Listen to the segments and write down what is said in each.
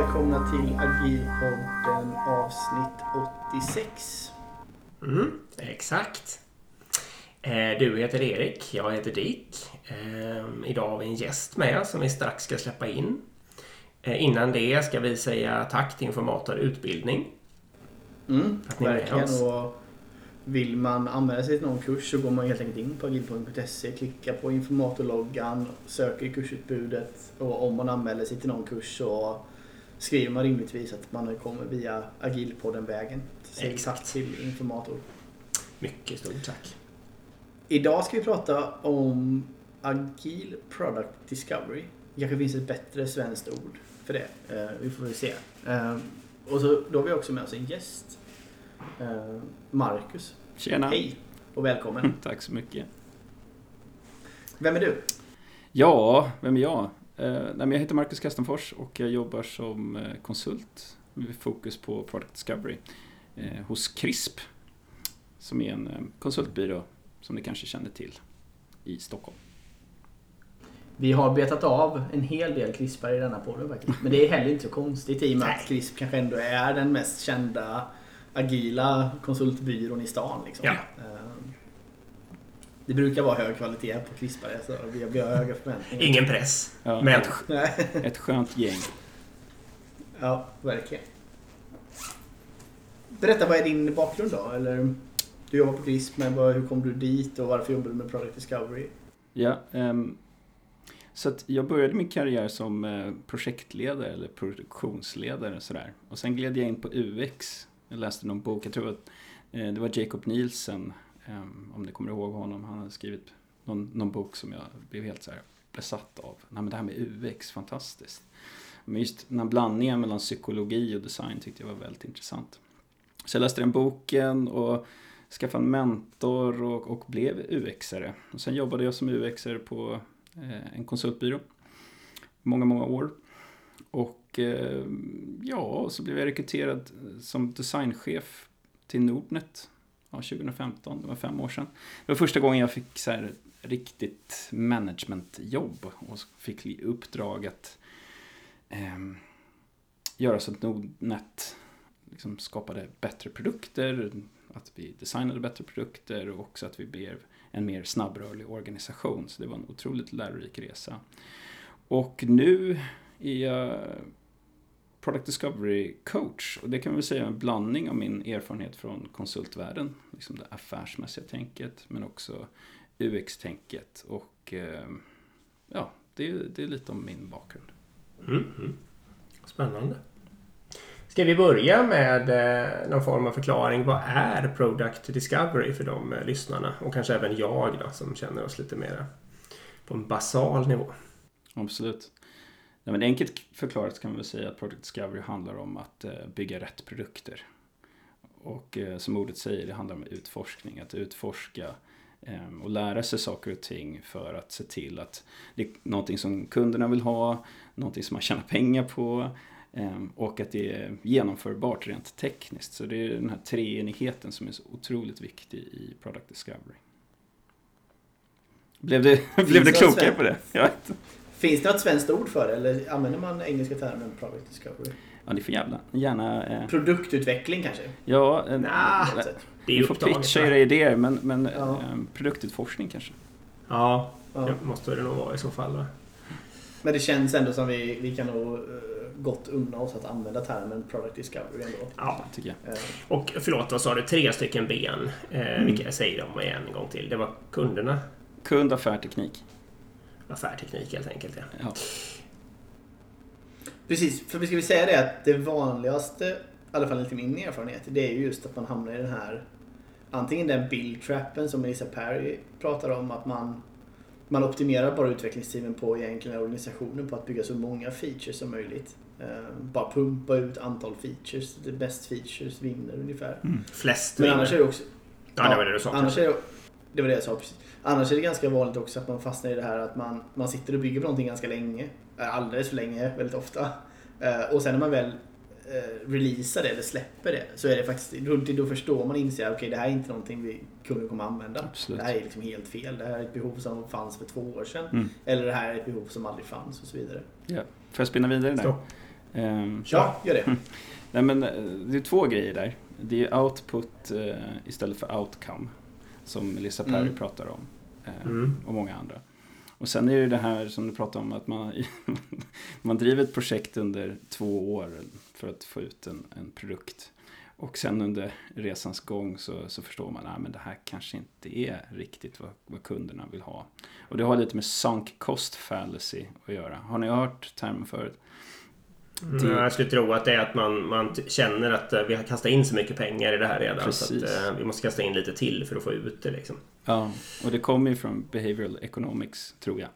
Välkomna till Agilpodden avsnitt 86. Mm, exakt. Eh, Du heter Erik, jag heter Dick. Eh, Idag har vi en gäst med som vi strax ska släppa in. Eh, Innan det ska vi säga tack till Informator Utbildning. Mm, verkligen. Och vill man anmäla sig till någon kurs så går man helt enkelt in på agilpodden.se, klickar på informatorloggan, söker kursutbudet och om man anmäler sig till någon kurs så skriver man rimligtvis att man kommer via agilpodden-vägen. Exakt. till informator. Mycket stort tack. Idag ska vi prata om agil product discovery. Det kanske finns ett bättre svenskt ord för det. Eh, vi får väl se. Eh, och så, då har vi också med oss en gäst. Eh, Marcus. Tjena! Hej och välkommen. Tack så mycket. Vem är du? Ja, vem är jag? Eh, nej, men jag heter Marcus Kastenfors och jag jobbar som eh, konsult med fokus på Product Discovery eh, hos CRISP som är en konsultbyrå som ni kanske känner till i Stockholm. Vi har betat av en hel del krispar i denna podden faktiskt. Men det är heller inte så konstigt i och med Nej. att CRISP kanske ändå är den mest kända agila konsultbyrån i stan. Liksom. Ja. Det brukar vara hög kvalitet på krispare så vi vi har höga förväntningar. Ingen press. Ja, Men ett, skönt gäng. Ja, verkligen. Berätta, vad är din bakgrund då? Eller, du jobbar på CRISP, men vad, hur kom du dit och varför jobbar du med Product Discovery? Ja, ehm, så att jag började min karriär som eh, projektledare eller produktionsledare och sådär. Och sen gled jag in på UX. Jag läste någon bok, jag tror att eh, det var Jacob Nielsen, Ehm, om ni kommer ihåg honom. Han hade skrivit någon, någon bok som jag blev helt så här besatt av. Nej, men det här med UX, fantastiskt. Men just den här blandningen mellan psykologi och design tyckte jag var väldigt intressant. Så jag läste den boken och skaffade en mentor och, och blev UXare. Och sen jobbade jag som UX-are på eh, en konsultbyrå. Många, många år. Och eh, ja, så blev jag rekryterad som designchef till Nordnet ja, 2015, det var fem år sedan. Det var första gången jag fick så här, riktigt managementjobb och fick i uppdrag att eh, göra så att Nordnet liksom skapade bättre produkter, att vi designade bättre produkter och också att vi blev en mer snabbrörlig organisation. Så det var en otroligt lärorik resa. Och nu är jag Product Discovery Coach och det kan väl säga är en blandning av min erfarenhet från konsultvärlden, liksom det affärsmässiga tänket, men också UX-tänket och eh, ja, det, är- det är lite om min bakgrund. Mm, mm. Spännande. Ska vi börja med eh, någon form av förklaring. Vad är Product Discovery för de eh, lyssnarna? Och kanske även jag då, som känner oss lite mer på en basal nivå. Absolut. Nej, men enkelt förklarat kan man väl säga att Product Discovery handlar om att eh, bygga rätt produkter. Och eh, som ordet säger, det handlar om utforskning. Att utforska eh, och lära sig saker och ting för att se till att det är någonting som kunderna vill ha, någonting som man tjänar pengar på eh, och att det är genomförbart rent tekniskt. Så det är den här treenigheten som är så otroligt viktig i Product Discovery. Blev det, blev det klokare på det? Jag vet. Finns det något svenskt ord för det eller använder man engelska termen Product Discovery? Ja, ni får jävla, gärna... Eh, Produktutveckling kanske? ja, en, Nah, eh, Det är ni får pitcha era idéer, men, men Ja. eh, produktutforskning kanske. Ja, Ja. det måste det nog vara i så fall. Va? Men det känns ändå som vi, vi kan nog eh, gott unna oss att använda termen Product Discovery ändå. Ja. Tycker jag. Eh, Och förlåt, vad sa du? Tre stycken ben. Eh, vilka jag säger dem igen en gång till. Det var kunderna. Kund, affär, teknik. Affärteknik helt enkelt. Ja. Ja. Precis, för vi ska vi säga det att det vanligaste, i alla fall enligt min erfarenhet, det är ju just att man hamnar i den här antingen den build-trappen som Melissa Perry pratar om, att man, man optimerar bara utvecklingstiden på egentligen organisationen på att bygga så många features som möjligt. Eh, bara pumpa ut antal features, det bäst features vinner ungefär. Flest Men vinner. annars är det också... Ja, det var det du sa. Annars är det, det var det jag sa precis. Annars är det ganska vanligt också att man fastnar i det här att man, man sitter och bygger på någonting ganska länge. eh, Alldeles för länge, väldigt ofta. Eh, Och sen när man väl eh, releasar det eller släpper det så är det faktiskt, då, då förstår man inser att okay, det här är inte någonting vi kunder kommer använda. Absolut. Det här är liksom helt fel. Det här är ett behov som fanns för två år sedan. Mm. Eller det här är ett behov som aldrig fanns och så vidare. Ja. Får jag spinna vidare där? Ehm, Ja, gör det. Nej men det är två grejer där. Det är output istället för outcome. Som Lisa Perry Mm. pratar om. Eh, Mm. Och många andra. Och sen är det det här som du pratar om att man, man driver ett projekt under två år för att få ut en, en produkt. Och sen under resans gång så, så förstår man att det här kanske inte är riktigt vad, vad kunderna vill ha. Och det har lite med sunk cost fallacy att göra. Har ni hört termen förut? Mm, jag skulle tro att det är att man, man känner att eh, vi har kastat in så mycket pengar i det här redan. Så att, eh, vi måste kasta in lite till för att få ut det. Liksom. Ja, och det kommer ju från behavioral economics, tror jag.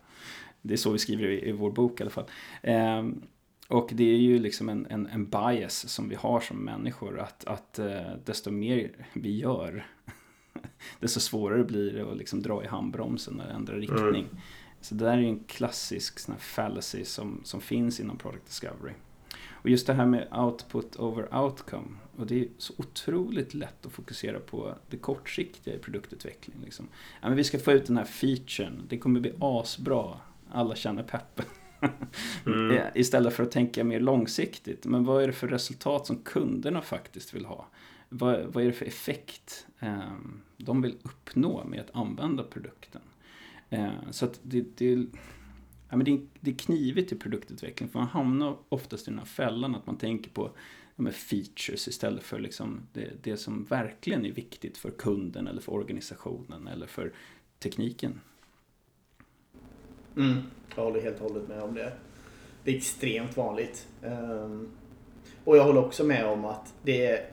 Det är så vi skriver i, i vår bok i alla fall. Ehm, och det är ju liksom en, en, en bias som vi har som människor, att, att eh, desto mer vi gör, desto svårare blir det att liksom dra i handbromsen och ändra riktning. Så det där är en klassisk sån fallacy som, som finns inom product discovery. Och just det här med output over outcome. Och det är så otroligt lätt att fokusera på det kortsiktiga i produktutveckling. Liksom. Ja, men vi ska få ut den här featuren, det kommer bli asbra, alla känner peppen. Mm. Istället för att tänka mer långsiktigt. Men vad är det för resultat som kunderna faktiskt vill ha? Vad, vad är det för effekt eh, de vill uppnå med att använda produkten? Eh, så att det, det, ja, men det, är, det är knivigt i produktutveckling för man hamnar oftast i den här fällan att man tänker på ja, features istället för liksom det, det som verkligen är viktigt för kunden eller för organisationen eller för tekniken. Mm. Jag håller helt och hållet med om det. Det är extremt vanligt. Ehm, och jag håller också med om att det är,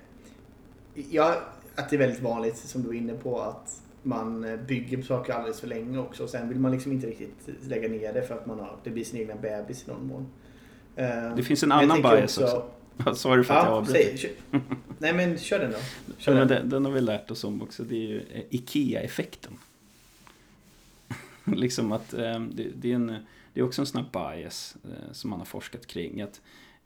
ja, att det är väldigt vanligt, som du var inne på, att man eh, bygger saker alldeles för länge också. Och sen vill man liksom inte riktigt lägga ner det för att man har, det blir sin egna bebis i någon mån. Ehm, Det finns en annan bias också. Sorry för att jag Ja, avbryter. Nej men kör den då. Kör den. den, den har vi lärt oss om också. Det är ju eh, IKEA-effekten. liksom att eh, det, det, är en, det är också en sån här bias eh, som man har forskat kring. Att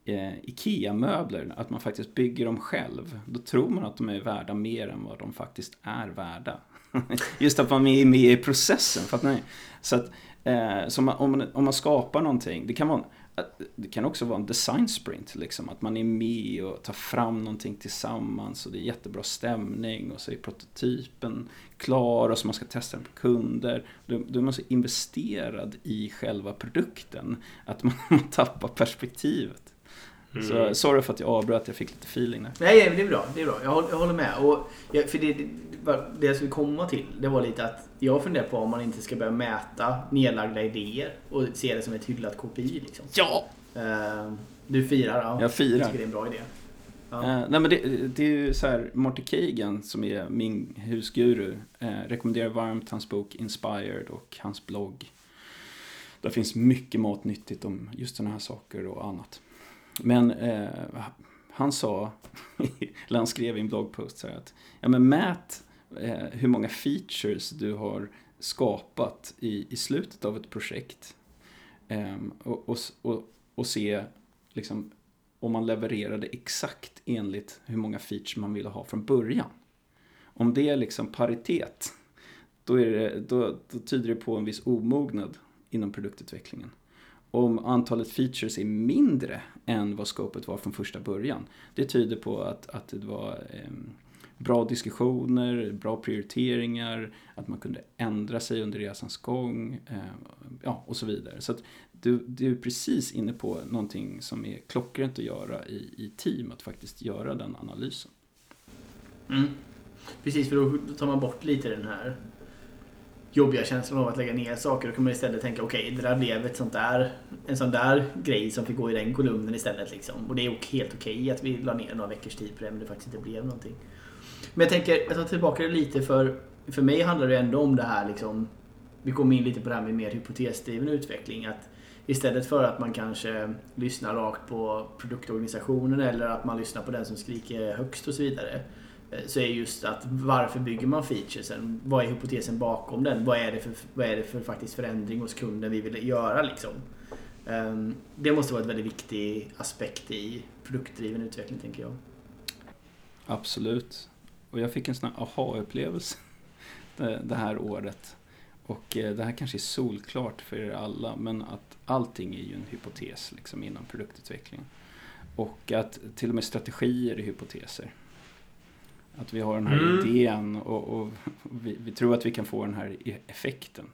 eh, IKEA-möbler, att man faktiskt bygger dem själv. Då tror man att de är värda mer än vad de faktiskt är värda. Just att man är med i processen. fattar ni? så att eh, så man, om, man, om man skapar någonting, det kan vara det kan också vara en design sprint, liksom. att man är med och tar fram någonting tillsammans och det är jättebra stämning och så är prototypen klar och så man ska testa den på kunder. Då, då är man så investerad i själva produkten att man, man tappar perspektivet. Mm. Så sorry för att jag avbröt, jag fick lite feeling där. Nej, men det är bra. Det är bra. Jag håller, jag håller med. Och jag, för det, det, det- jag skulle komma till, det var lite att jag funderar på om man inte ska börja mäta nedlagda idéer och se det som ett hyllat KPI. Liksom. Ja! Eh, du firar, ja. Jag firar. Jag tycker det är en bra idé. Ja. Eh, nej men det, det är ju så här, Marty Kagan som är min husguru eh, rekommenderar varmt hans bok Inspired och hans blogg. Där finns mycket matnyttigt om just sådana här saker och annat. Men eh, han sa, eller han skrev i en bloggpost så här att ja, men mät eh, hur många features du har skapat i, i slutet av ett projekt. Eh, och, och, och, och se liksom, om man levererade exakt enligt hur många features man ville ha från början. Om det är liksom paritet, då, är det, då, då tyder det på en viss omognad inom produktutvecklingen. Om antalet features är mindre än vad scopet var från första början, det tyder på att, att det var ehm, bra diskussioner, bra prioriteringar, att man kunde ändra sig under resans gång eh, ja, och så vidare. Så att du, du är precis inne på någonting som är klockrent att göra i, i team, att faktiskt göra den analysen. Mm. Precis, för då tar man bort lite den här jobbiga känslan av att lägga ner saker. Då kan man istället tänka okej, det där blev ett sånt där, en sån där grej som fick gå i den kolumnen istället. Liksom. Och det är helt okej att vi la ner några veckors tid på det, men det faktiskt inte blev någonting. Men jag tänker, jag tar tillbaka det lite för, för mig handlar det ändå om det här liksom, vi kommer in lite på det här med mer hypotesdriven utveckling. Att istället för att man kanske lyssnar rakt på produktorganisationen eller att man lyssnar på den som skriker högst och så vidare. Eh, så är just att varför bygger man featuresen? Vad är hypotesen bakom den? Vad är det för, vad är det för faktiskt förändring hos kunden vi vill göra liksom? Ehm, det måste vara ett väldigt viktig aspekt i produktdriven utveckling, tänker jag. Absolut. Och jag fick en sån här aha-upplevelse det, här året. Och eh, det här kanske är solklart för er alla, men att allting är ju en hypotes liksom, inom produktutveckling. Och att till och med strategier är hypoteser. Att vi har den här Mm. idén och, och vi, vi tror att vi kan få den här e- effekten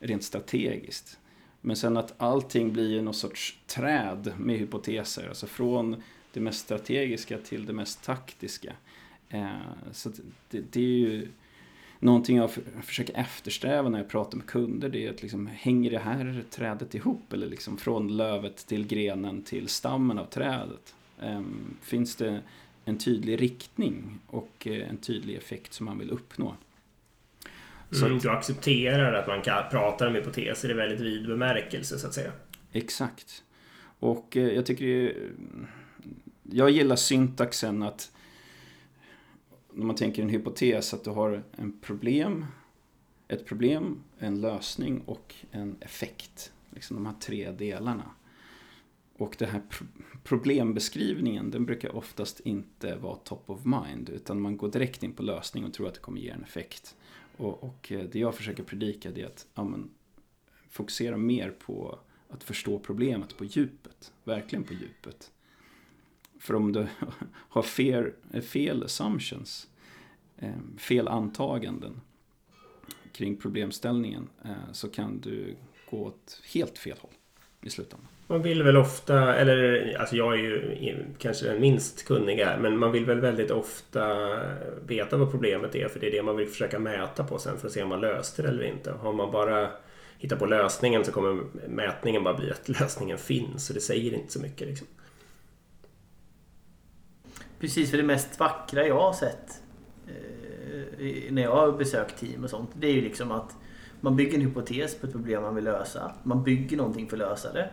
rent strategiskt. Men sen att allting blir någon sorts träd med hypoteser, alltså från det mest strategiska till det mest taktiska. Eh, så det, det är ju någonting jag för, försöker eftersträva när jag pratar med kunder. Det är att liksom, hänger det här trädet ihop? Eller liksom från lövet till grenen till stammen av trädet? Eh, finns det en tydlig riktning och eh, en tydlig effekt som man vill uppnå? Så Mm, du accepterar att man kan prata om hypoteser i väldigt vid bemärkelse så att säga. Exakt. Och eh, jag tycker det är, Jag gillar syntaxen att när man tänker en hypotes att du har en problem, ett problem, en lösning och en effekt. Liksom de här tre delarna. Och den här problembeskrivningen den brukar oftast inte vara top of mind utan man går direkt in på lösning och tror att det kommer ge en effekt. Och, och eh, det jag försöker predika är att ja, men, fokusera mer på att förstå problemet på djupet. Verkligen på djupet. För om du har fel, eh, fel assumptions, eh, fel antaganden kring problemställningen så kan du gå åt helt fel håll i slutändan. Man vill väl ofta, eller alltså jag är ju kanske den minst kunniga, men man vill väl väldigt ofta veta vad problemet är för det är det man vill försöka mäta på sen för att se om man löste det eller inte. Har man bara hittat på lösningen så kommer mätningen bara bli att lösningen finns och det säger inte så mycket. Liksom. Precis, för det mest vackra jag har sett eh, när jag har besökt team och sånt, det är ju liksom att man bygger en hypotes på ett problem man vill lösa. Man bygger någonting för att lösa det.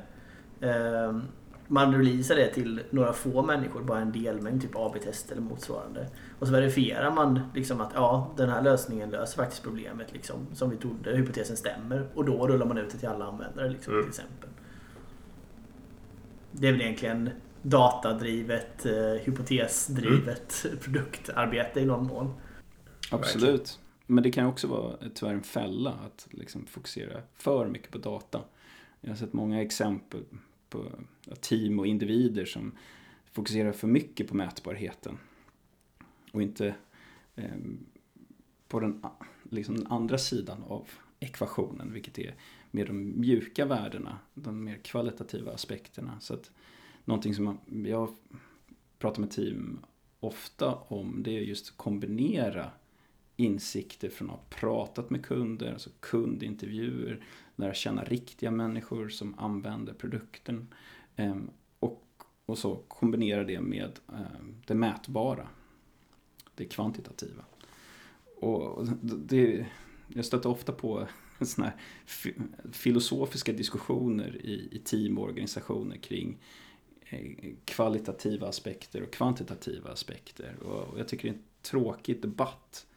Eh, man releasar det till några få människor, bara en delmängd, typ AB-test eller motsvarande. Och så verifierar man liksom att ja, den här lösningen löser faktiskt problemet liksom, som vi trodde, hypotesen stämmer. Och då rullar man ut det till alla användare liksom, Mm. till exempel. Det är väl egentligen datadrivet, eh, hypotesdrivet produktarbete i någon mån. Absolut. Men det kan också vara tyvärr en fälla att liksom fokusera för mycket på data. Jag har sett många exempel på team och individer som fokuserar för mycket på mätbarheten. Och inte eh, på den, liksom den andra sidan av ekvationen, vilket är mer de mjuka värdena, de mer kvalitativa aspekterna. Så att någonting som jag pratar med team ofta om, det är just att kombinera insikter från att ha pratat med kunder, alltså kundintervjuer, lära känna riktiga människor som använder produkten ehm, och, och så kombinera det med ehm, det mätbara, det kvantitativa. Och det, jag stöter ofta på såna här filosofiska diskussioner i, i team och organisationer kring eh, kvalitativa aspekter och kvantitativa aspekter. Och jag tycker det är en tråkig debatt.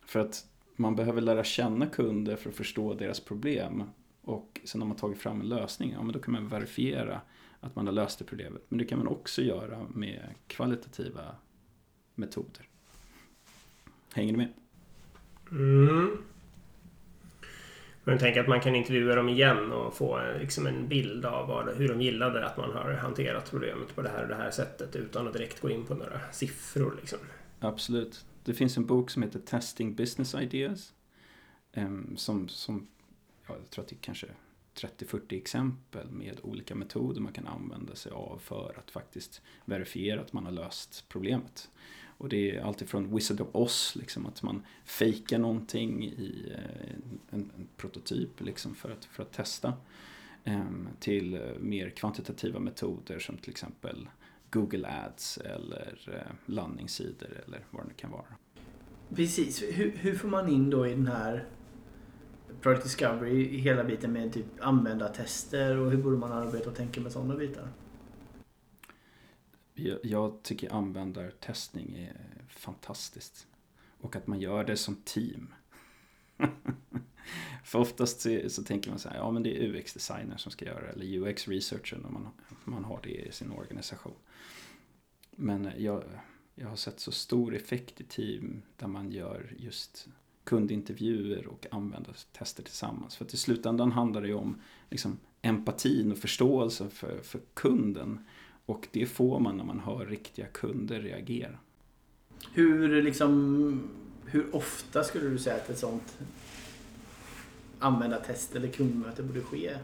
För att man behöver lära känna kunder för att förstå deras problem. Och sen har man tagit fram en lösning, ja men då kan man verifiera att man har löst det problemet. Men det kan man också göra med kvalitativa metoder. Hänger ni med? Mm. Men tänk att man kan intervjua dem igen och få liksom en bild av vad, hur de gillade att man har hanterat problemet på det här och det här sättet utan att direkt gå in på några siffror. Liksom. Absolut. Det finns en bok som heter Testing Business Ideas. Ehm, som, som jag tror att det är kanske 30-40 exempel med olika metoder man kan använda sig av för att faktiskt verifiera att man har löst problemet. Och det är alltifrån Wizard of Oz, liksom, att man fejkar någonting i eh, en, en prototyp liksom, för, att, för att testa. Ehm, till mer kvantitativa metoder som till exempel Google Ads eller eh, landningssidor eller vad det nu kan vara. Precis. Hur, hur får man in då i den här Product Discovery hela biten med typ användartester och hur borde man arbeta och tänka med sådana bitar? Jag, jag tycker användartestning är fantastiskt. Och att man gör det som team. För oftast så, så, tänker man så här, ja men det är UX-designer som ska göra det, eller UX-researcher om man, man har det i sin organisation. Men jag, jag har sett så stor effekt i team där man gör just kundintervjuer och användartester tillsammans. För att i slutändan handlar det ju om liksom, empatin och förståelsen för, för kunden. Och det får man när man hör riktiga kunder reagera. Hur, liksom, hur ofta skulle du säga att ett sånt användartest eller kundmöte borde ske?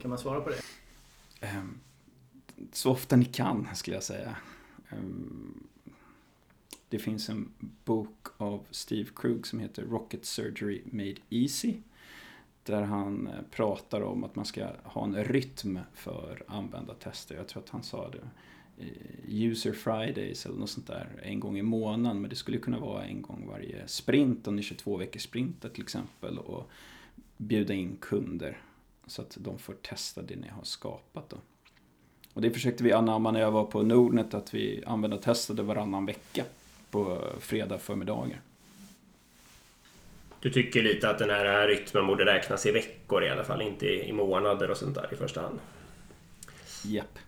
Kan man svara på det? Ehm, så ofta ni kan, skulle jag säga. Ehm, det finns en bok av Steve Krug som heter Rocket Surgery Made Easy. Där han eh, pratar om att man ska ha en rytm för användartester. Jag tror att han sa det. User Fridays eller något sånt där en gång i månaden. Men det skulle kunna vara en gång varje sprint, om det är 22 veckors sprinter till exempel. Och bjuda in kunder så att de får testa det ni har skapat. Då. Och det försökte vi anamma när jag var på Nordnet, att vi användartestade varannan vecka på fredag förmiddagar. Du tycker lite att den här rytmen borde räknas i veckor i alla fall, inte i månader och sånt där i första hand? Japp.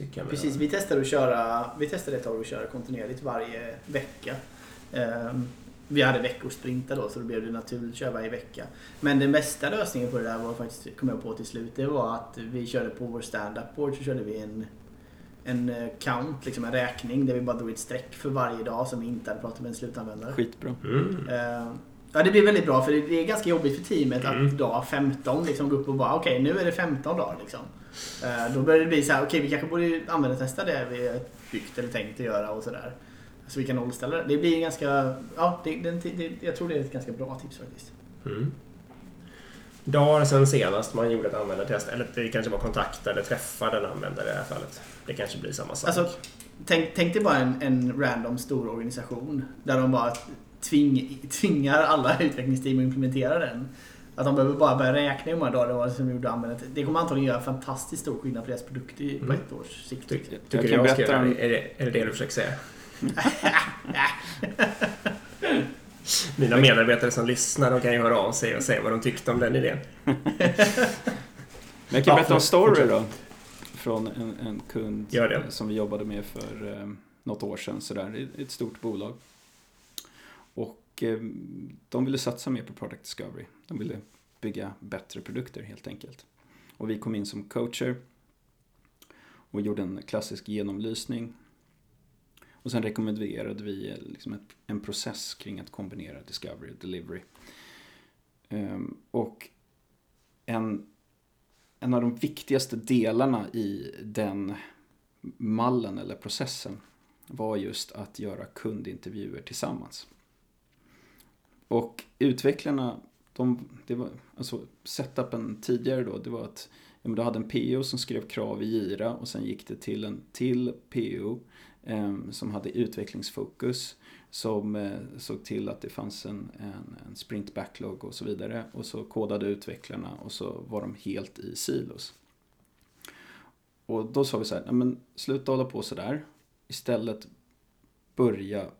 Yep. Precis, vi testade att köra, vi testade ett tag att köra kontinuerligt varje vecka. Um, vi hade veckosprintar då så då blev det naturligt att köra varje vecka. Men den bästa lösningen på det där var faktiskt, kom jag på till slut, det var att vi körde på vår stand-up board så körde vi en en eh, count, liksom en räkning där vi bara drog ett streck för varje dag som vi inte hade pratat med en slutanvändare. Skitbra. Mm. Uh, ja, det blir väldigt bra för det är ganska jobbigt för teamet mm. att dag 15 liksom gå upp och bara okej, okay, nu är det 15 dagar liksom. Uh, då börjar det bli så här, okej, okay, vi kanske borde använda testa det vi byggt eller tänkt att göra och sådär. Så vi kan nollställa det. Det blir ganska, ja, det, det, det, jag tror det är ett ganska bra tips faktiskt. Mm dagar sen senast man gjorde ett användartest. Eller det kanske var kontakta eller träffade en användare i det här fallet. Det kanske blir samma sak. Alltså, tänk, tänk dig bara en, en random stor organisation där de bara tving, tvingar alla utvecklingsteam att implementera den. Att de behöver bara börja räkna hur många dagar det var som gjorde användandet. Det kommer antagligen göra fantastiskt stor skillnad för deras produkt på mm. ett års sikt. Ty, tycker jag, jag ska göra det? Är det, är det det du försöker säga? Mina medarbetare som lyssnar de kan ju höra av sig och säga vad de tyckte om den idén. Men jag kan berätta en story då. Från en, en kund som vi jobbade med för eh, något år sedan. Sådär, ett stort bolag. Och eh, de ville satsa mer på product discovery. De ville bygga bättre produkter helt enkelt. Och vi kom in som coacher och gjorde en klassisk genomlysning och sen rekommenderade vi liksom ett, en process kring att kombinera discovery och delivery. Um, och en, en av de viktigaste delarna i den mallen eller processen var just att göra kundintervjuer tillsammans. Och utvecklarna, de, det var, alltså setupen tidigare då, det var att ja, men du hade en PO som skrev krav i Gira och sen gick det till en till PO som hade utvecklingsfokus. Som eh, såg till att det fanns en, en, en sprint backlog och så vidare. Och så kodade utvecklarna och så var de helt i silos. Och då sa vi så här, men sluta hålla på sådär. Istället börja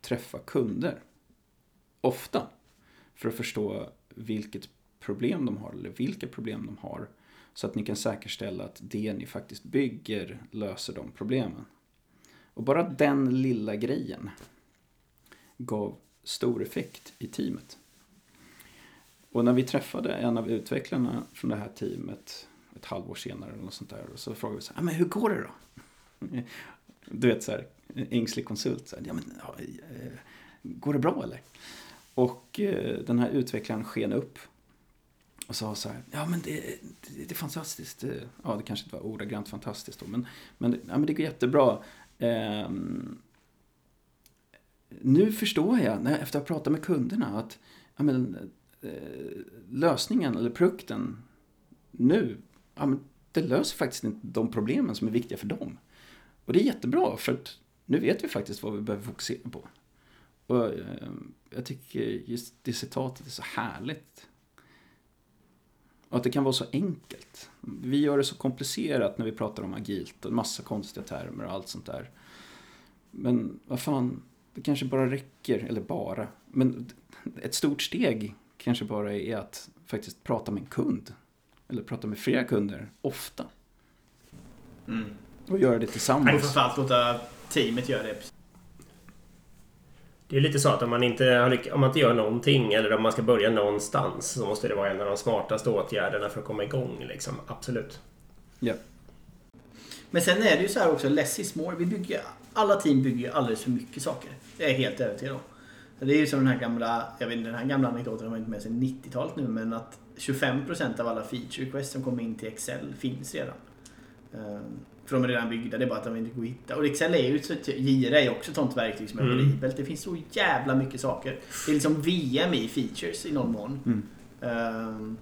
träffa kunder. Ofta. För att förstå vilket problem de har eller vilka problem de har. Så att ni kan säkerställa att det ni faktiskt bygger löser de problemen. Och bara den lilla grejen gav stor effekt i teamet. Och när vi träffade en av utvecklarna från det här teamet ett halvår senare eller något sånt där. Och så frågade vi så här, ah, men hur går det då? Du vet så här, ängslig konsult. Så här, ja, men, ja, eh, går det bra eller? Och eh, den här utvecklaren sken upp. Och sa så här, ja men det, det, det är fantastiskt. Eh, ja, det kanske inte var ordagrant fantastiskt då, men, men, ja, men det går jättebra. Eh, nu förstår jag, när, efter att ha pratat med kunderna, att ja, men, eh, lösningen eller produkten nu, ja, men, det löser faktiskt inte de problemen som är viktiga för dem. Och det är jättebra, för att nu vet vi faktiskt vad vi behöver fokusera på. Och eh, jag tycker just det citatet är så härligt. Och att det kan vara så enkelt. Vi gör det så komplicerat när vi pratar om agilt och massa konstiga termer och allt sånt där. Men vad fan, det kanske bara räcker, eller bara, men ett stort steg kanske bara är att faktiskt prata med en kund. Eller prata med flera kunder ofta. Mm. Och göra det tillsammans. framförallt låta teamet göra det. Det är lite så att om man, inte, har om man inte gör någonting eller om man ska börja någonstans så måste det vara en av de smartaste åtgärderna för att komma igång. Liksom. Absolut. Ja. Men sen är det ju så här också, less is more. Vi bygger, alla team bygger ju alldeles för mycket saker. Det är jag helt övertygad om. Det är ju som den här gamla, jag vet inte, den här gamla anekdoten har man inte med sig 90-talet nu, men att 25% av alla feature requests som kommer in till Excel finns redan. Ehm, för de är redan byggda, det är bara att de inte går att hitta. Och Excel är ju, så- Jira är också ett sånt verktyg som är Mm. horribelt. Det finns så jävla mycket saker. Det är liksom VM i features i någon mån. Mm. Ehm,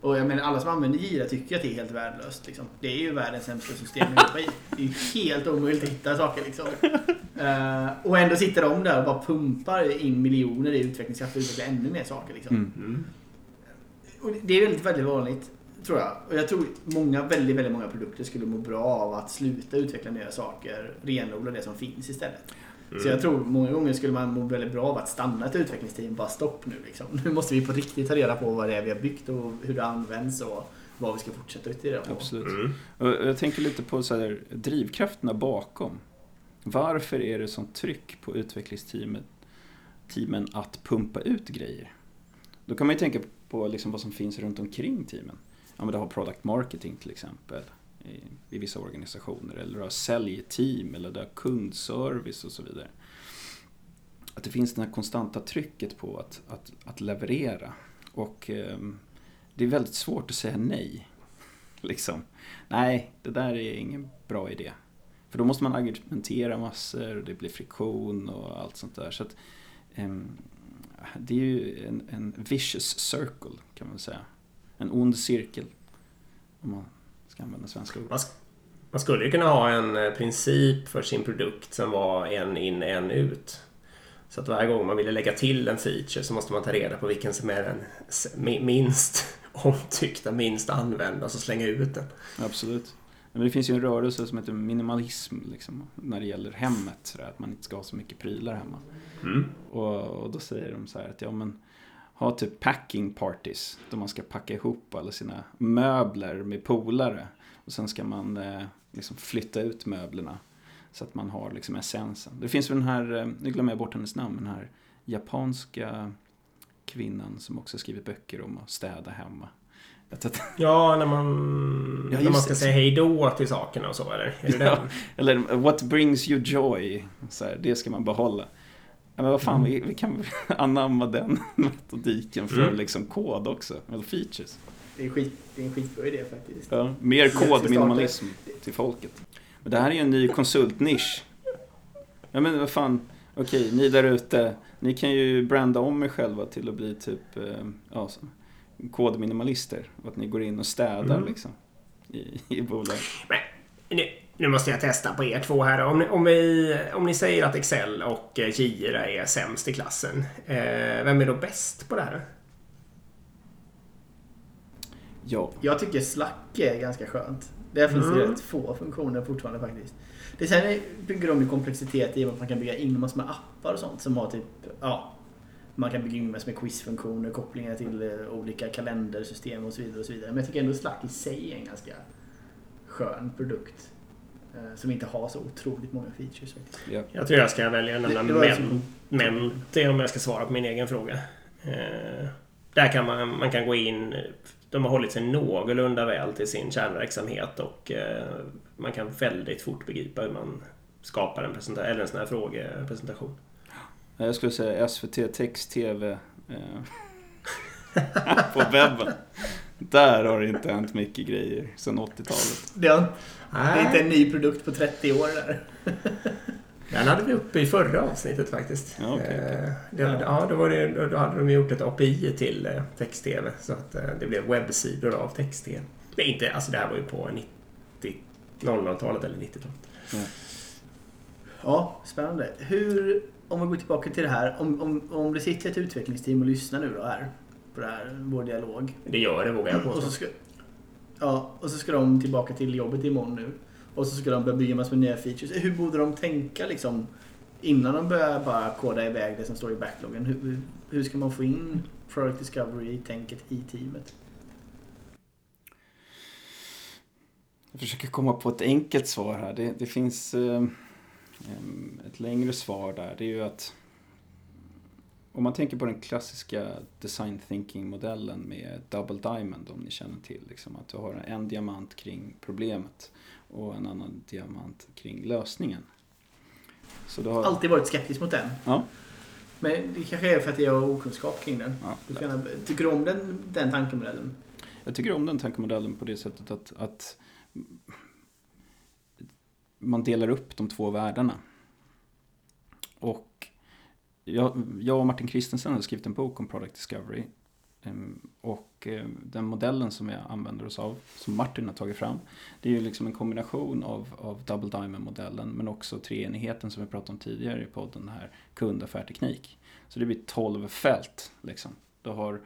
och jag menar, alla som använder Jira tycker att det är helt värdelöst. Liksom. Det är ju världens sämsta system att jobba i. Det är ju helt omöjligt att hitta saker. Liksom. Ehm, och ändå sitter de där och bara pumpar in miljoner i utvecklingskraft och utvecklar ännu mer saker. Liksom. Mm. Mm. Och det är väldigt, väldigt vanligt. Tror jag. Och jag tror många, väldigt, väldigt många produkter skulle må bra av att sluta utveckla nya saker. Renodla det som finns istället. Mm. Så jag tror många gånger skulle man må väldigt bra av att stanna ett utvecklingsteam. Bara stopp nu liksom. Nu måste vi på riktigt ta reda på vad det är vi har byggt och hur det används och vad vi ska fortsätta utvärdera på. Absolut. Mm. Och jag tänker lite på så här, drivkrafterna bakom. Varför är det sånt tryck på utvecklingsteamet teamen att pumpa ut grejer? Då kan man ju tänka på liksom vad som finns runt omkring teamen. Ja, men det har product marketing till exempel i, i vissa organisationer. Eller du har säljteam eller du har kundservice och så vidare. Att det finns det här konstanta trycket på att, att, att leverera. Och eh, det är väldigt svårt att säga nej. Liksom. Nej, det där är ingen bra idé. För då måste man argumentera massor och det blir friktion och allt sånt där. Så att, eh, det är ju en, en vicious circle kan man säga. En ond cirkel. Om man ska använda svenska ord. Man, sk- man skulle ju kunna ha en eh, princip för sin produkt som var en in, en ut. Så att varje gång man ville lägga till en feature så måste man ta reda på vilken som är den minst omtyckta, minst använda och så slänga ut den. Absolut. Men det finns ju en rörelse som heter minimalism liksom, när det gäller hemmet. Så där, att man inte ska ha så mycket prylar hemma. Mm. Och, och då säger de så här att ja men ha typ packing parties då man ska packa ihop alla sina möbler med polare och sen ska man eh, liksom flytta ut möblerna så att man har liksom essensen. Det finns väl den här, eh, nu glömmer jag bort hennes namn, den här japanska kvinnan som också skrivit böcker om att städa hemma. Ja, när man, Ja, när man ska det. säga hej då till sakerna och så, eller? Är det Ja. den? Eller what brings you joy, så här, det ska man behålla. Ja, men vad fan, vi, vi kan anamma den metodiken för Mm. liksom kod också, eller features. Det, är skit, det är en skitbra idé faktiskt. Ja, mer kodminimalism till folket. Men det här är ju en ny konsultnisch. Ja men vad fan, okej ni där ute, ni kan ju branda om er själva till att bli typ eh, ja, så- kodminimalister. Att ni går in och städar Mm. liksom i, i bolag. Nu, nu måste jag testa på er två här. Om, ni- om, vi, om ni säger att Excel och eh, Jira är sämst i klassen. Eh, vem är då bäst på det här? Ja, Jag tycker Slack är ganska skönt. Där finns det Mm. rätt få funktioner fortfarande faktiskt. Det sen bygger de ju komplexitet i att man kan bygga in massor med appar och sånt som har typ, ja. Man kan bygga in massor med quizfunktioner, kopplingar till eh, olika kalendersystem och så vidare. och så vidare. Men jag tycker ändå Slack i sig är en ganska skön produkt. Eh, Som inte har så otroligt många features faktiskt. ja. Jag tror jag ska välja nämna Det- det men, Mente om jag ska svara på min egen fråga. Eh, där kan man, man kan gå in. De har hållit sig någorlunda väl till sin kärnverksamhet och eh, man kan väldigt fort begripa hur man skapar en, presenta- eller en sån här frågepresentation. Jag skulle säga SVT Text-TV eh, på webben. Där har det inte hänt mycket grejer sedan 80-talet. Det, har, det är inte en ny produkt på 30 år där. Den hade vi uppe i förra avsnittet faktiskt. Ja, okej, okej. Eh, det, ja, då, var det, då hade de gjort ett API till eh, text-tv. Så att eh, det blev webbsidor av text-tv. Det, är inte, alltså det här var ju på 90 00-talet eller 90-talet. Ja, spännande. Hur, om vi går tillbaka till det här. Om, om, om det sitter ett utvecklingsteam och lyssnar nu då här på det här, vår dialog. Det gör det vågar jag Och så påstå. ska, ja, och så ska de tillbaka till jobbet imorgon nu. Och så ska de börja bygga massor med nya features. Hur borde de tänka liksom innan de börjar bara koda iväg det som står i backloggen. Hur, hur ska man få in Product Discovery-tänket i teamet? Jag försöker komma på ett enkelt svar här. Det, det finns eh, ett längre svar där. Det är ju att om man tänker på den klassiska design thinking-modellen med double diamond, om ni känner till. Liksom, att du har en diamant kring problemet och en annan diamant kring lösningen. Så du har... Alltid varit skeptisk mot den. Ja. Men det kanske är för att jag har okunskap kring den. Ja. Du kan, tycker du om den, den tankemodellen? Jag tycker om den tankemodellen på det sättet att, att man delar upp de två världarna. Och jag, jag och Martin Kristensen har skrivit en bok om Product Discovery. Ehm, och ehm, den modellen som vi använder oss av, som Martin har tagit fram, det är ju liksom en kombination av, av Double Diamond-modellen men också treenigheten som vi pratade om tidigare i podden, den här kund, affär, teknik. Så det blir 12 fält. Liksom. Du har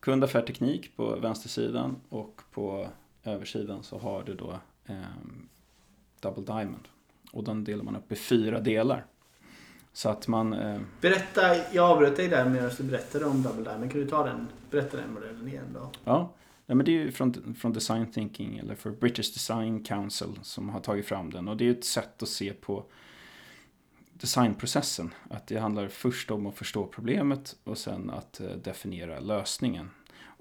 kund, affär, teknik på vänstersidan och på översidan så har du då eh, Double Diamond. Och den delar man upp i fyra delar. Så att man... Eh... Berätta, jag avbröt dig där medan du berättade om Double Diamond. Kan du ta den, berätta den modellen igen då? Ja, ja men det är ju från, från Design Thinking eller för British Design Council som har tagit fram den. Och det är ett sätt att se på designprocessen. Att det handlar först om att förstå problemet och sen att eh, definiera lösningen.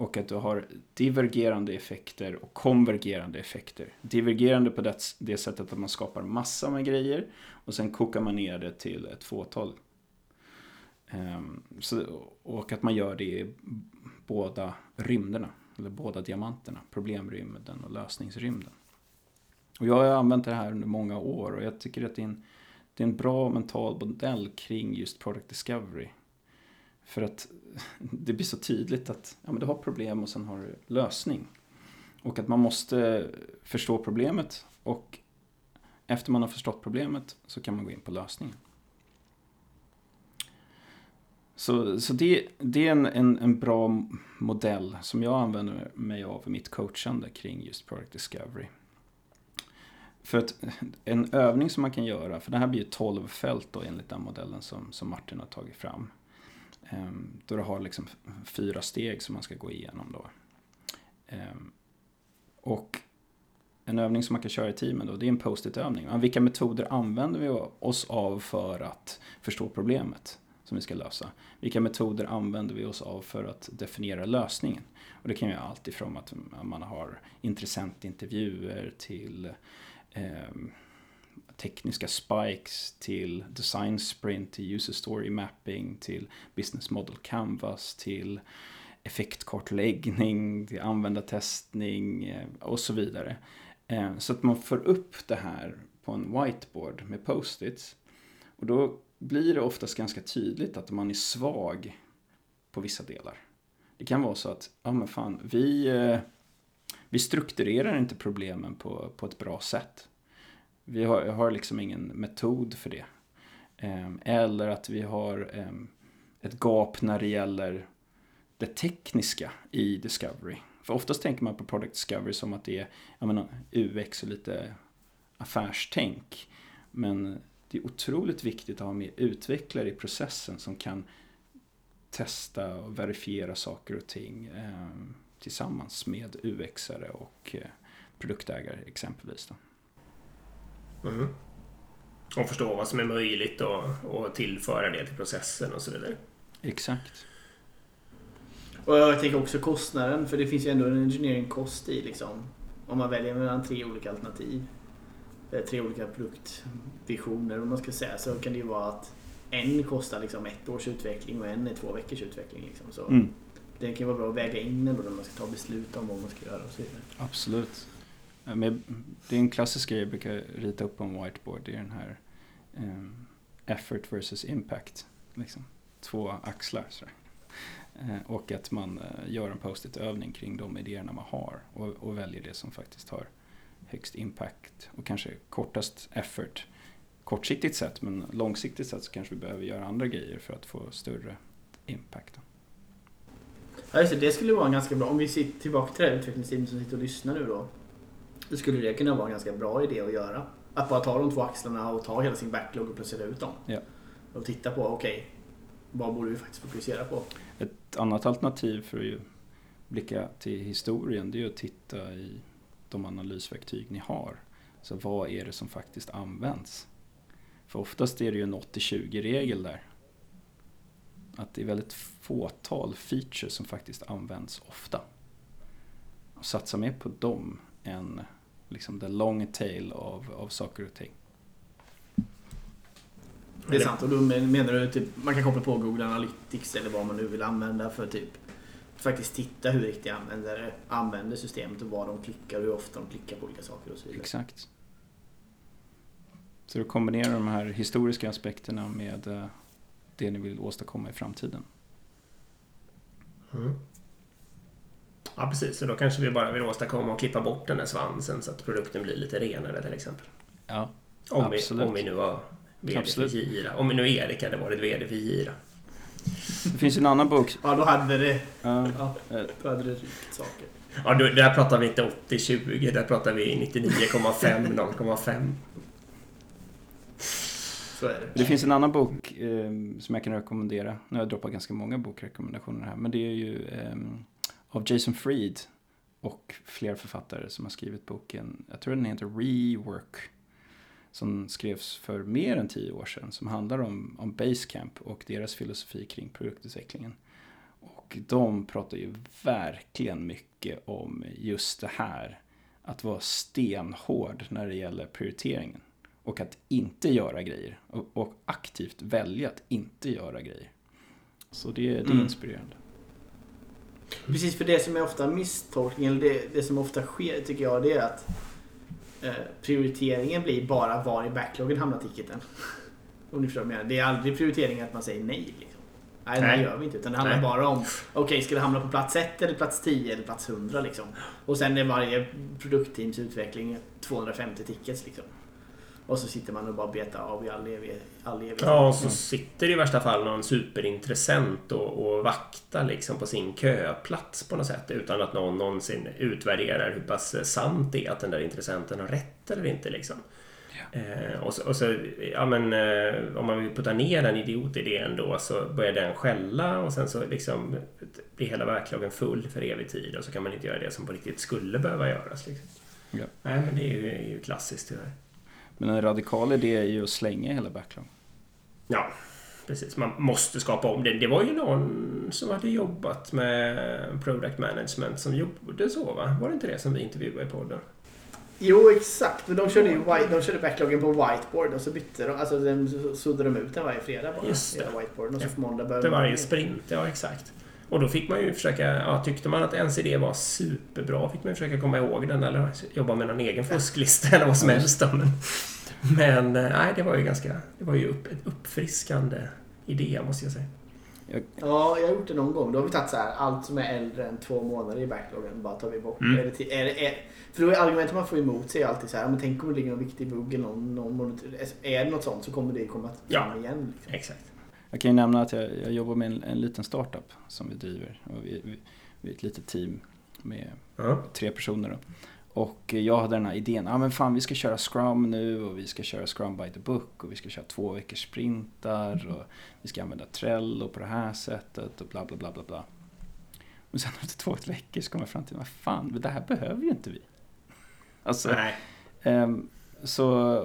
Och att du har divergerande effekter och konvergerande effekter. Divergerande på det, det sättet att man skapar massa med grejer och sen kokar man ner det till ett fåtal. Um, så, och att man gör det i båda rymderna, eller båda diamanterna, problemrymden och lösningsrymden. Och jag har använt det här under många år och jag tycker att det är en, det är en bra mental modell kring just product discovery. För att det blir så tydligt att ja, men du har problem och sen har du lösning. Och att man måste förstå problemet och efter man har förstått problemet så kan man gå in på lösningen. Så, så det, det är en, en, en, bra modell som jag använder mig av i mitt coachande kring just Product Discovery. För att en övning som man kan göra, för det här blir ju 12 fält då enligt den modellen som, som Martin har tagit fram. Ehm, då du har liksom fyra steg som man ska gå igenom då. Ehm, och en övning som man kan köra i teamen då, det är en post-it-övning. Vilka metoder använder vi oss av för att förstå problemet som vi ska lösa? Vilka metoder använder vi oss av för att definiera lösningen? Och det kan ju allt ifrån att man har intressentintervjuer till eh, tekniska spikes till design sprint, till user story mapping, till business model canvas, till effektkartläggning, till användartestning eh, och så vidare. Eh, så att man får upp det här på en whiteboard med post-its. Och då blir det oftast ganska tydligt att man är svag på vissa delar. Det kan vara så att, ja men fan, vi, eh, vi strukturerar inte problemen på, på ett bra sätt. Vi har, har liksom ingen metod för det. Ehm, eller att vi har ehm, ett gap när det gäller det tekniska i Discovery. För oftast tänker man på Product Discovery som att det är jag menar, UX och lite affärstänk. Men det är otroligt viktigt att ha med utvecklare i processen som kan testa och verifiera saker och ting eh, tillsammans med UXare och eh, produktägare exempelvis. Då. Mm. Och förstå vad som är möjligt och, och tillföra det till processen och så vidare. Exakt. Och jag tänker också kostnaden, för det finns ju ändå en engineering-kost i liksom. Om man väljer mellan tre olika alternativ. Eh, tre olika produktvisioner om man ska säga. Så kan det ju vara att en kostar liksom ett års utveckling och en är två veckors utveckling. Liksom. Så mm. Det kan ju vara bra att väga in ändå när man ska ta beslut om vad man ska göra och så vidare. Absolut. Det är en klassisk grej jag brukar rita upp på en whiteboard. Det är den här um, effort versus impact. Liksom. Två axlar. Sådär. Uh, eh, och att man uh, gör en post-it-övning kring de idéerna man har och, och, väljer det som faktiskt har högst impact och kanske kortast effort. Kortsiktigt sett, men långsiktigt sett så kanske vi behöver göra andra grejer för att få större impact. Ja, just det, det skulle vara ganska bra. Om vi sitter tillbaka till det här utvecklingsteamet som sitter och lyssnar nu då. Då skulle det kunna vara en ganska bra idé att göra. Att bara ta de två axlarna och ta hela sin backlog och placera ut dem. Ja. Och titta på, okej, vad borde vi faktiskt fokusera på? Ett annat alternativ för att ju blicka till historien det är ju att titta i de analysverktyg ni har. Så vad är det som faktiskt används? För oftast är det ju en 80-20-regel där. Att det är väldigt fåtal features som faktiskt används ofta. Och satsa mer på dem än liksom the long tail av, av saker och ting. Det är sant. Och då menar du typ, man kan koppla på Google Analytics eller vad man nu vill använda för typ faktiskt titta hur riktiga användare använder systemet och vad de klickar och hur ofta de klickar på olika saker och så vidare. Exakt. Så du kombinerar de här historiska aspekterna med eh, det ni vill åstadkomma i framtiden. Mm. Ja precis, så då kanske vi bara vill åstadkomma och klippa bort den där svansen så att produkten blir lite renare till exempel. Ja, Om, vi, Absolut. om vi nu var VD Absolut. för Gira. Om vi nu Erik hade varit VD för Gira. det finns en annan bok. Ja, då hade det, Ja, ja, eh, då hade det rykt saker. Ja, då, där pratar vi inte 80-20, där pratar vi 99,5, 0,5. Så är det. det finns en annan bok eh, som jag kan rekommendera. Nu har jag droppat ganska många bokrekommendationer här. Men det är ju eh, av Jason Fried och flera författare som har skrivit boken. Jag tror den heter Rework. Som skrevs för mer än tio år sedan. Som handlar om, om Basecamp och deras filosofi kring produktutvecklingen. Och de pratar ju verkligen mycket om just det här. Att vara stenhård när det gäller prioriteringen. Och att inte göra grejer. Och, och aktivt välja att inte göra grejer. Så det, det är Mm. inspirerande. Precis, för det som är ofta misstolkningen, eller det, det som ofta sker tycker jag, det är att eh, prioriteringen blir bara var i backloggen hamnar ticketen. Om ni förstår vad jag menar. Det är aldrig prioriteringen att man säger nej. Liksom. Nej, Nej. det gör vi inte. Utan det handlar Nej. bara om, okej, ska det hamna på plats 1 eller plats 10 eller plats 100 liksom. Och sen är varje produktteams utveckling 250 tickets liksom. Och så sitter man och bara betar av i all evighet. Ja, och så sitter det i värsta fall någon superintressent och, och vaktar liksom på sin köplats på något sätt utan att någon någonsin utvärderar hur pass sant det är att den där intressenten har rätt eller inte. Liksom. Eh, och så, och så ja, men, eh, om man vill putta ner en idiotidé ändå så börjar den skälla och sen så liksom blir hela verklagen full för evig tid och så kan man inte göra det som på riktigt skulle behöva göras. Liksom. Ja. Nej, men det är ju, är ju klassiskt tyvärr. Men en radikal idé är ju att slänga hela backlog. Ja, precis. Man måste skapa om det. Det var ju någon som hade jobbat med product management som gjorde så, va? Var det inte det som vi intervjuade i podden? Jo, exakt. Men de körde ju white, de körde backloggen på whiteboard och så bytte de, alltså de suddade de ut den varje fredag bara. Just det. whiteboarden och så på måndag Det började var man- ju sprint, ja exakt. Och då fick man ju försöka, ja, tyckte man att ens idé var superbra fick man försöka komma ihåg den eller jobba med någon egen fusklista eller vad som helst. Men, men eh, nej, det var ju ganska, det var ju upp, ett uppfriskande idé måste jag säga. Ja, jag har gjort det någon gång. Då har vi tagit så här, allt som är äldre än två månader i backloggen bara tar vi bort. Mm. Är det är det, är, för då är argumentet man får emot sig alltid så här, men tänk om det ligger någon viktig bugg eller någon, någon. Är det något sånt så kommer det komma fram Ja. igen. Liksom. Exakt. Jag kan ju nämna att jag, jag jobbar med en, en liten startup som vi driver. Och vi, vi, vi är ett litet team med Ja. tre personer. Då. Och jag hade den här idén, ja ah, men fan vi ska köra Scrum nu och vi ska köra Scrum by the book och vi ska köra två veckors sprintar och vi ska använda Trello på det här sättet och bla bla bla bla bla. Men sen efter två veckor så kom jag fram till, vad fan, det här behöver ju inte vi. Alltså, Nej. Ehm, så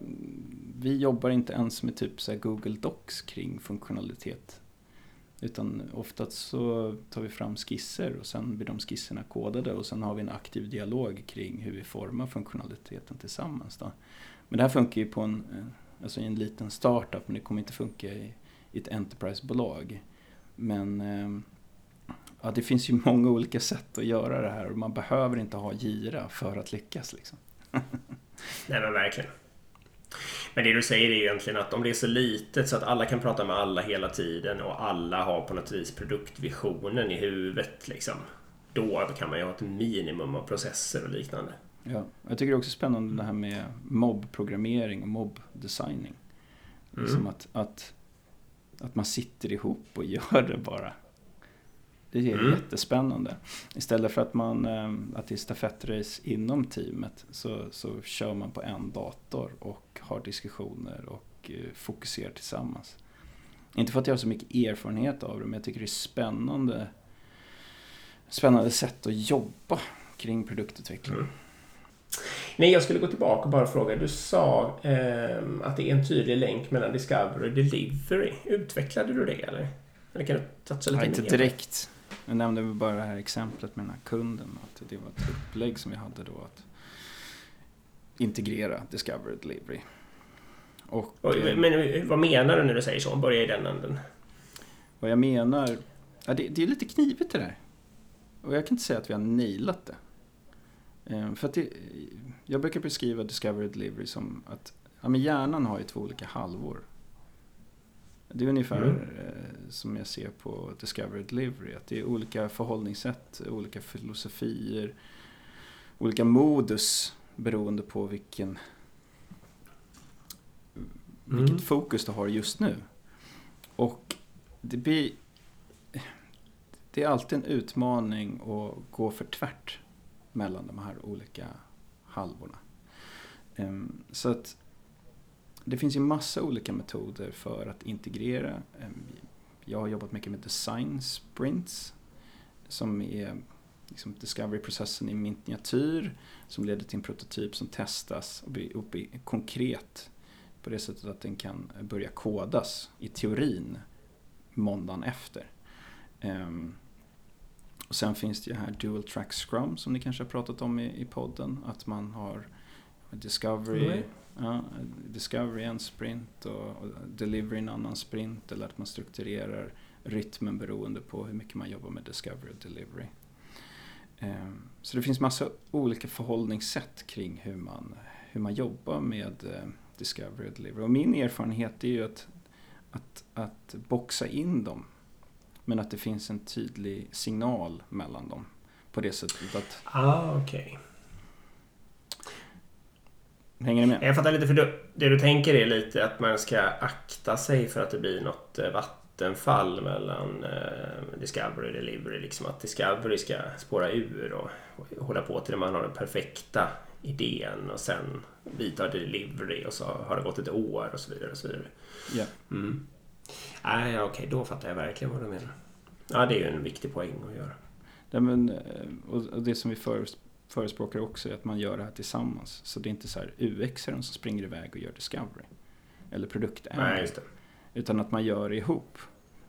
mm, vi jobbar inte ens med typ så här Google Docs kring funktionalitet. Utan oftast så tar vi fram skisser och sen blir de skisserna kodade och sen har vi en aktiv dialog kring hur vi formar funktionaliteten tillsammans. Då. Men det här funkar ju på en, eh, alltså i en liten startup men det kommer inte funka i, i ett enterprise-bolag. Men ehm, ja, det finns ju många olika sätt att göra det här och man behöver inte ha gira för att lyckas. Liksom. Nej men verkligen. Men det du säger är ju egentligen att om det är så litet så att alla kan prata med alla hela tiden och alla har på något vis produktvisionen i huvudet liksom. Då kan man ju ha ett minimum av processer och liknande. Ja, jag tycker det är också spännande det här med mobbprogrammering och mobbdesigning. Mm. Liksom att, att, att man sitter ihop och gör det bara. Det är Mm. jättespännande. Istället för att, man, eh, att det är stafettrace inom teamet så, så kör man på en dator och har diskussioner och eh, fokuserar tillsammans. Inte för att jag har så mycket erfarenhet av det, men jag tycker det är spännande, spännande sätt att jobba kring produktutveckling. Mm. Nej, jag skulle gå tillbaka och bara fråga. Du sa ehm, att det är en tydlig länk mellan Discovery och Delivery. Utvecklade du det eller? Eller kan du toucha lite Ja, inte direkt. Jag nämnde bara det här exemplet med den här kunden. Att det var ett upplägg som vi hade då att integrera Discovery och Delivery. Och, Och, eh, Men vad menar du när du säger så? Börja i den änden. vad jag menar, ja, det, det är lite knivigt det där. Och jag kan inte säga att vi har nailat det. Eh, För det, jag brukar beskriva Discovery Delivery som att ja, men hjärnan har ju två olika halvor. Det är ungefär Mm. eh, som jag ser på Discovery Delivery. Att det är olika förhållningssätt, olika filosofier, olika modus beroende på vilken, vilket Mm. fokus du har just nu. Och det blir... Det är alltid en utmaning att gå för tvärt mellan de här olika halvorna. Ehm, Så att det finns ju massa olika metoder för att integrera. Ehm, Jag har jobbat mycket med design sprints som är liksom discovery-processen i miniatyr som leder till en prototyp som testas och blir, och blir konkret på det sättet att den kan börja kodas i teorin måndagen efter. Ehm, och sen finns det ju här dual track scrum som ni kanske har pratat om i, i podden. Att man har discovery, Nej. ja, discovery en sprint och, och delivery en annan sprint. Eller att man strukturerar rytmen beroende på hur mycket man jobbar med discovery och delivery. Ehm, Så det finns massa olika förhållningssätt kring hur man, hur man jobbar med eh, Discovery och Delivery. Och min erfarenhet är ju att, att, att boxa in dem. Men att det finns en tydlig signal mellan dem. På det sättet att, Ah, okej. hänger ni med? Jag fattar lite, för du, det du tänker är lite att man ska akta sig för att det blir något eh, vattenfall mellan eh, Discovery och Delivery. Liksom att Discovery ska spåra ur och, och hålla på till man har den perfekta idén och sen vidtar Delivery och så har det gått ett år och så vidare. Och så vidare. Ja. Mm. Nej, ja, okej, då fattar jag verkligen vad du menar. Ja, det är ju en viktig poäng att göra. Ja, men, eh, och det som vi föres- förespråkar också är att man gör det här tillsammans. Så det är inte så här UX-aren som springer iväg och gör Discovery. Eller produktägare. Utan att man gör det ihop.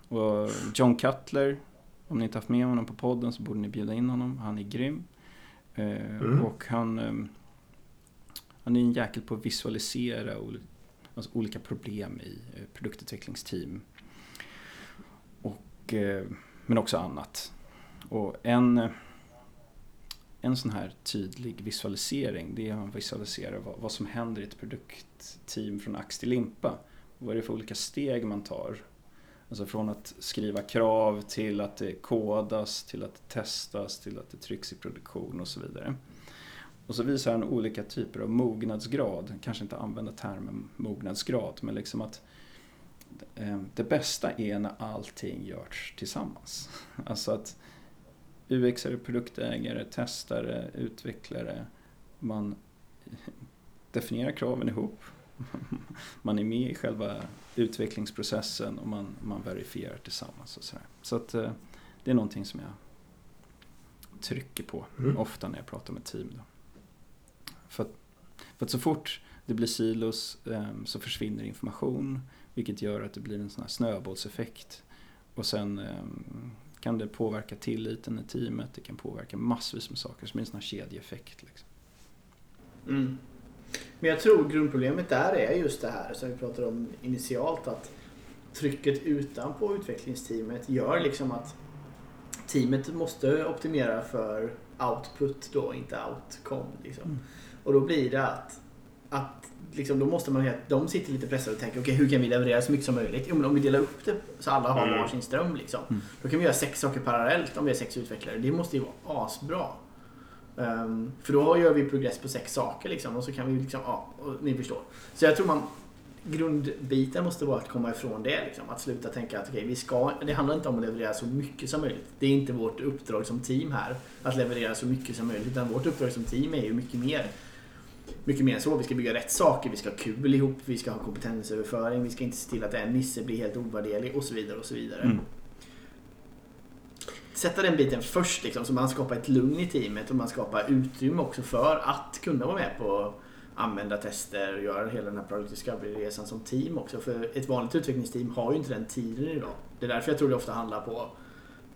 Och John Cutler, om ni inte haft med honom på podden så borde ni bjuda in honom. Han är grym. Eh, Mm. Och han, eh, han är en jäkel på att visualisera alltså olika problem i eh, produktutvecklingsteam. Och, eh, men också annat. Och en, eh, en sån här tydlig visualisering det är att visualisera visualiserar vad, vad som händer i ett produktteam från ax till limpa. Vad är det för olika steg man tar? Alltså från att skriva krav till att det kodas, till att det testas, till att det trycks i produktion och så vidare. Och så visar han olika typer av mognadsgrad, kanske inte använda termen mognadsgrad, men liksom att eh, det bästa är när allting görs tillsammans. Alltså att UX-are, produktägare, testare, utvecklare, man definierar kraven ihop. Man är med i själva utvecklingsprocessen och man, man verifierar tillsammans och sådär. Så att eh, det är någonting som jag trycker på Mm. ofta när jag pratar med team. Då. För, att, för att så fort det blir silos eh, så försvinner information vilket gör att det blir en sån här snöbollseffekt. Och sen eh, kan det påverka tilliten i teamet, det kan påverka massvis med saker som är en sån här kedjeeffekt. Liksom. Mm. Men jag tror grundproblemet där är just det här som vi pratade om initialt att trycket utanpå utvecklingsteamet gör liksom att teamet måste optimera för output då, inte outcome. Liksom. Mm. Och då blir det att, att liksom, då måste man, de sitter lite pressade och tänker okej hur kan vi leverera så mycket som möjligt? Jo men om vi delar upp det så alla har Mm. varsin ström liksom. Mm. Då kan vi göra sex saker parallellt om vi är sex utvecklare. Det måste ju vara asbra. Um, för då gör vi progress på sex saker liksom och så kan vi liksom, ja, och ni förstår. Så jag tror man, grundbiten måste vara att komma ifrån det. Liksom. Att sluta tänka att okay, vi ska, det handlar inte om att leverera så mycket som möjligt. Det är inte vårt uppdrag som team här att leverera så mycket som möjligt. Utan vårt uppdrag som team är ju mycket mer mycket mer än så. Vi ska bygga rätt saker, vi ska ha kul ihop, vi ska ha kompetensöverföring, vi ska inte se till att en nisse blir helt ovärderlig och så vidare. och så vidare. Mm. Sätta den biten först liksom, så man skapar ett lugn i teamet och man skapar utrymme också för att kunna vara med på använda tester och göra hela den här Product Discovery-resan som team också. För ett vanligt utvecklingsteam har ju inte den tiden idag. Det är därför jag tror det ofta handlar på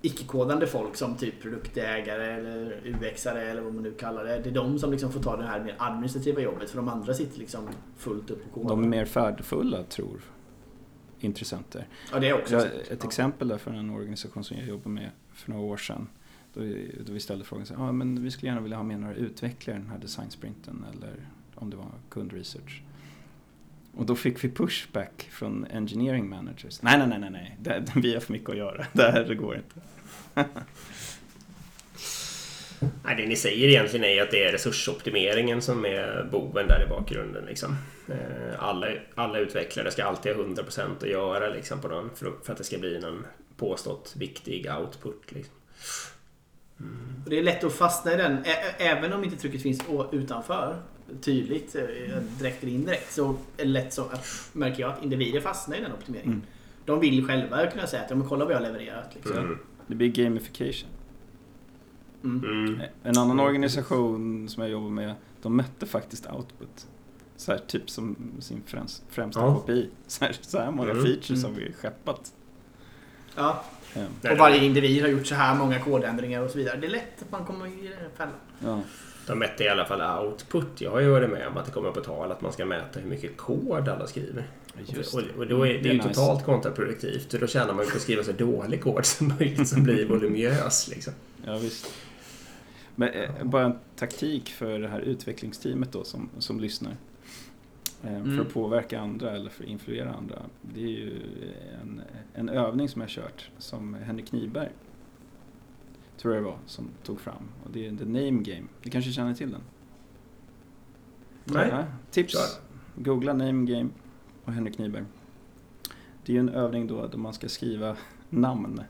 icke-kodande folk som typ produktägare eller UXare eller vad man nu kallar det. Det är de som liksom får ta det här mer administrativa jobbet för de andra sitter liksom fullt upp på koden. De är mer färdfulla tror intressenter. Ja, det är också jag, Ett ja. exempel där för en organisation som jag jobbade med för några år sedan. Då, då vi ställde frågan så ah, men vi skulle gärna vilja ha med några utvecklare i den här designsprinten eller om det var kundresearch. Och då fick vi pushback från engineering managers. Nej, nej, nej, nej, nej. Det, vi har för mycket att göra. Det här går inte. Nej, det ni säger egentligen är att det är resursoptimeringen som är boven där i bakgrunden. Liksom. Eh, alla, alla utvecklare ska alltid ha 100% att göra liksom, på den, för, att det ska bli någon påstått viktig output. Liksom. Mm. Det är lätt att fastna i den, även om inte trycket finns utanför tydligt, eh, direkt eller indirekt, så är det lätt så att, märker jag att individer fastnar i den optimeringen. Mm. De vill själva kunna säga att ja, men kolla vad jag har levererat. Liksom. Mm. Det blir gamification. Mm. mm. En annan organisation som jag jobbar med, de mätte faktiskt output. Så här, typ som sin främst, främsta ja. KPI. Så här, så här många mm. features har vi skeppat. Ja. Och varje individ har gjort så här många kodändringar och så vidare. Det är lätt att man kommer i den fällan. Ja. De mätte i alla fall output. Jag har ju varit med om att det kommer på tal att man ska mäta hur mycket kod alla skriver. Just och, och då är det, det är ju nice. totalt kontraproduktivt. Då tjänar man ju på att skriva så dålig kod som möjligt som blir voluminös. Liksom. Ja, visst. Men eh, bara en taktik för det här utvecklingsteamet då som, som lyssnar. Eh, mm. För att påverka andra eller för att influera andra. Det är ju en, en övning som jag kört som Henrik Nyberg tror jag det var, som tog fram. Och det är The Name Game. Du kanske känner till den? Nej. Ja, tips. Klar. Googla Name Game och Henrik Nyberg. Det är ju en övning då där man ska skriva namn.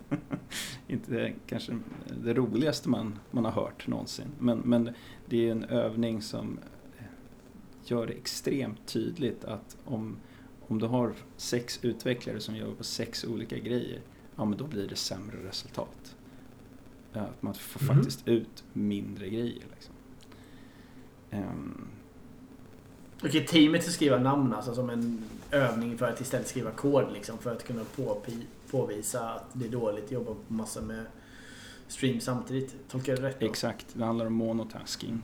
Inte kanske det roligaste man, man har hört någonsin. Men, men det är en övning som gör det extremt tydligt att om, om du har sex utvecklare som jobbar på sex olika grejer, ja men då blir det sämre resultat. Att man får mm. faktiskt ut mindre grejer. Liksom. Um. Okej, teamet ska skriva namn alltså som en övning för att istället skriva kod liksom, för att kunna påpi- påvisa att det är dåligt att jobba på massa med stream samtidigt. Tolkar jag det rätt? Då? Exakt, det handlar om monotasking.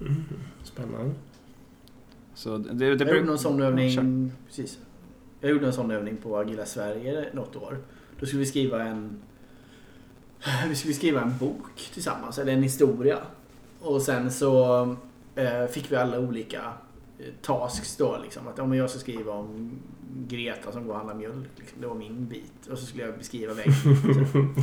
Mm. Spännande. Så det, det jag gjorde någon sån övning, precis. Jag gjorde en sån övning på Agila Sverige något år. Då skulle vi skriva en vi skulle skriva en bok tillsammans, eller en historia. Och sen så eh, fick vi alla olika eh, tasks då liksom. Att om jag ska skriva om Greta som går och handlar mjölk. Liksom. Det var min bit. Och så skulle jag beskriva vägen.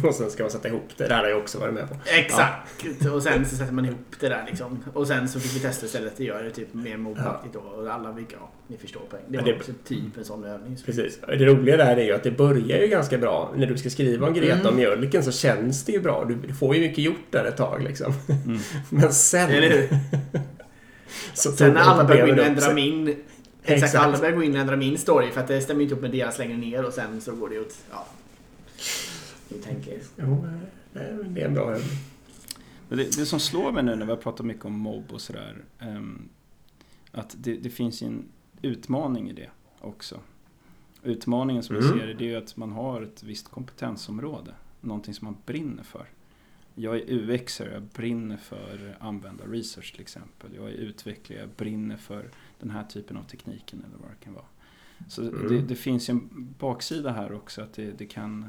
och sen ska man sätta ihop det. Det har jag också varit med på. Exakt! Ja. Och sen så sätter man ihop det där liksom. Och sen så fick vi testa istället att göra det typ mer mobbaktigt ja. då. Och alla fick, ja, ni förstår poäng. Det var det, också typ en sån övning. Så. Precis. Det roliga där är ju att det börjar ju ganska bra. När du ska skriva om Greta mm. och mjölken så känns det ju bra. Du får ju mycket gjort där ett tag liksom. Mm. Men sen... så sen när alla börjar ändra min Exakt, Exakt. alla börjar gå in och ändra min story för att det stämmer inte upp med deras längre ner och sen så går det åt... Ja. Ni tänker. Jo, det är en bra övning. Det, det som slår mig nu när vi har pratat mycket om mobb och sådär. Um, att det, det, finns en utmaning i det också. Utmaningen som mm. jag ser det, det är ju att man har ett visst kompetensområde. Någonting som man brinner för. Jag är UXer, jag brinner för användar-research till exempel. Jag är utvecklare, jag brinner för den här typen av tekniken eller vad det kan vara. Så mm. det, det, finns ju en baksida här också att det, det kan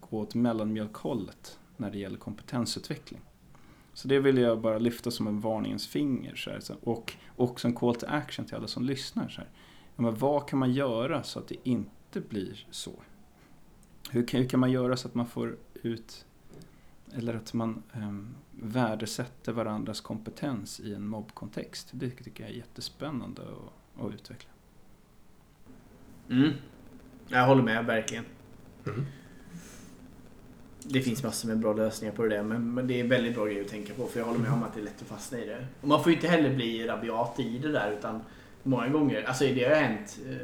gå åt mellanmjölkhållet när det gäller kompetensutveckling. Så det vill jag bara lyfta som en varningens finger. Så här, och också en call to action till alla som lyssnar. Så här. Ja, men vad kan man göra så att det inte blir så? Hur kan, hur kan man göra så att man får ut eller att man um, värdesätter varandras kompetens i en mobbkontext. Det tycker jag är jättespännande att, att utveckla. Mm. Jag håller med, verkligen. Mm. Det finns massor med bra lösningar på det där, men, men det är väldigt bra grej att tänka på. För jag håller med om att det är lätt att fastna i det. Och man får ju inte heller bli rabiat i det där, utan många gånger, alltså det har hänt. eh,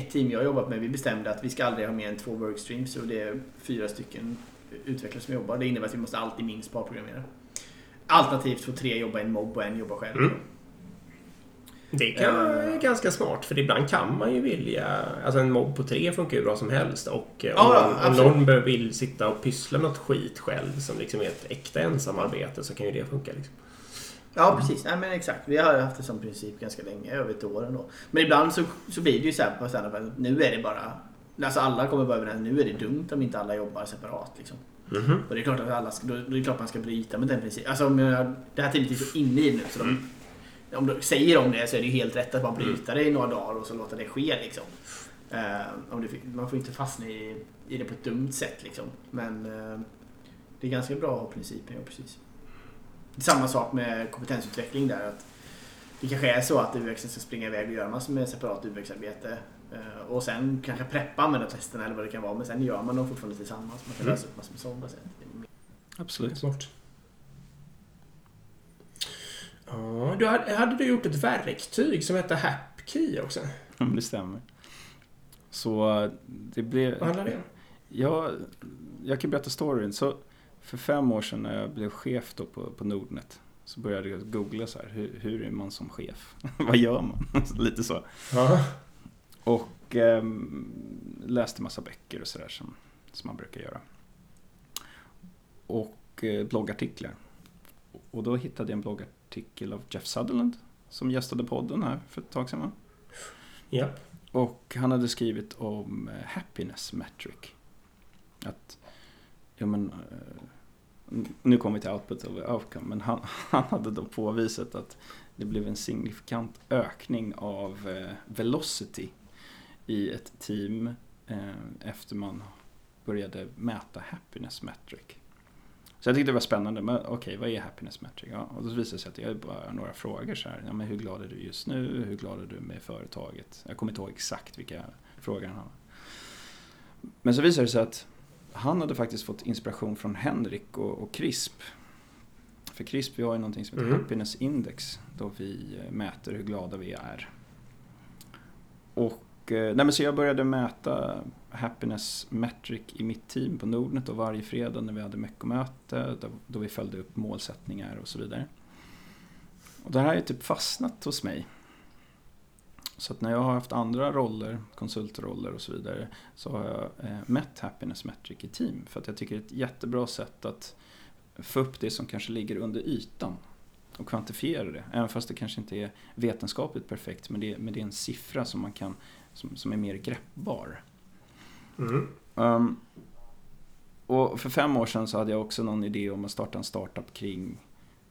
Ett team jag har jobbat med, vi bestämde att vi ska aldrig ha mer än två workstreams och det är fyra stycken utvecklare som jobbar. Det innebär att vi måste alltid minst parprogrammera. Alternativt få tre jobba i en mobb och en jobba själv. Mm. Det kan vara Eh. ganska smart för ibland kan man ju vilja... Alltså en mobb på tre funkar ju bra som helst och eh, om, Ja, någon, om någon vill sitta och pyssla med något skit själv som liksom är ett äkta ensamarbete så kan ju det funka. Liksom. Ja precis, nej men exakt. Vi har haft det som princip ganska länge, över ett år ändå. Men ibland så, så blir det ju så här på standup att nu är det bara... Alltså alla kommer vara överens, nu är det dumt om inte alla jobbar separat liksom. Mhm. Och det är klart att alla ska, då, då är klart man ska bryta med den principen. Alltså om jag, det här teamet är så inne i det nu så de, om de säger om det så är det ju helt rätt att bara bryta det i några dagar och så låta det ske liksom. Eh, om det, man får inte fastna i, i det på ett dumt sätt liksom. Men eh, det är ganska bra principen, ja precis. Samma sak med kompetensutveckling där. Att det kanske är så att UX ska springa iväg och göra massor med separat UX-arbete. Eh, Och sen kanske preppa användartesterna eller vad det kan vara. Men sen gör man dem fortfarande tillsammans. Man kan Mm. lösa upp massor med sådana sätt. Absolut. Smart. Ja, du hade, hade du gjort ett verktyg som hette HapKey också? Om det stämmer. Så eh, det blev... Vad handlar det om? Ja, jag kan berätta storyn. Så för fem år sedan när jag blev chef då på, på Nordnet så började jag googla så här, hur, hur är man som chef? Vad gör man? Lite så. Ja. Och ehm, läste massa böcker och sådär som, som man brukar göra. Och eh, bloggartiklar. Och då hittade jag en bloggartikel av Jeff Sutherland som gästade podden här för ett tag sedan. ja. Och han hade skrivit om eh, happiness metric. Att, ja men, eh, nu kommer vi till output over outcome, men han, han hade då påvisat att det blev en signifikant ökning av eh, velocity i ett team eh, efter man började mäta happiness metric. Så jag tyckte det var spännande, men okej, vad är happiness metric? Ja, och då visade det sig att är bara några frågor så här. Ja, men hur glad är du just nu? Hur glad är du med företaget? Jag kommer inte ihåg exakt vilka frågor han hade. Men så visade det sig att han hade faktiskt fått inspiration från Henrik och, och CRISP. För CRISP, vi har ju någonting som heter Mm. Happiness Index, då vi eh, mäter hur glada vi är. Och, Eh, nej men så jag började mäta happiness metric i mitt team på Nordnet och varje fredag när vi hade meckomöte då, då vi följde upp målsättningar och så vidare. Och det här har ju typ fastnat hos mig. Så att när jag har haft andra roller, konsultroller och så vidare, så har jag eh, mätt happiness metric i team. För att jag tycker det är ett jättebra sätt att få upp det som kanske ligger under ytan och kvantifiera det. Även fast det kanske inte är vetenskapligt perfekt, men det, men det är en siffra som man kan, som, som är mer greppbar. Mm. Um, och för fem år sedan så hade jag också någon idé om att starta en startup kring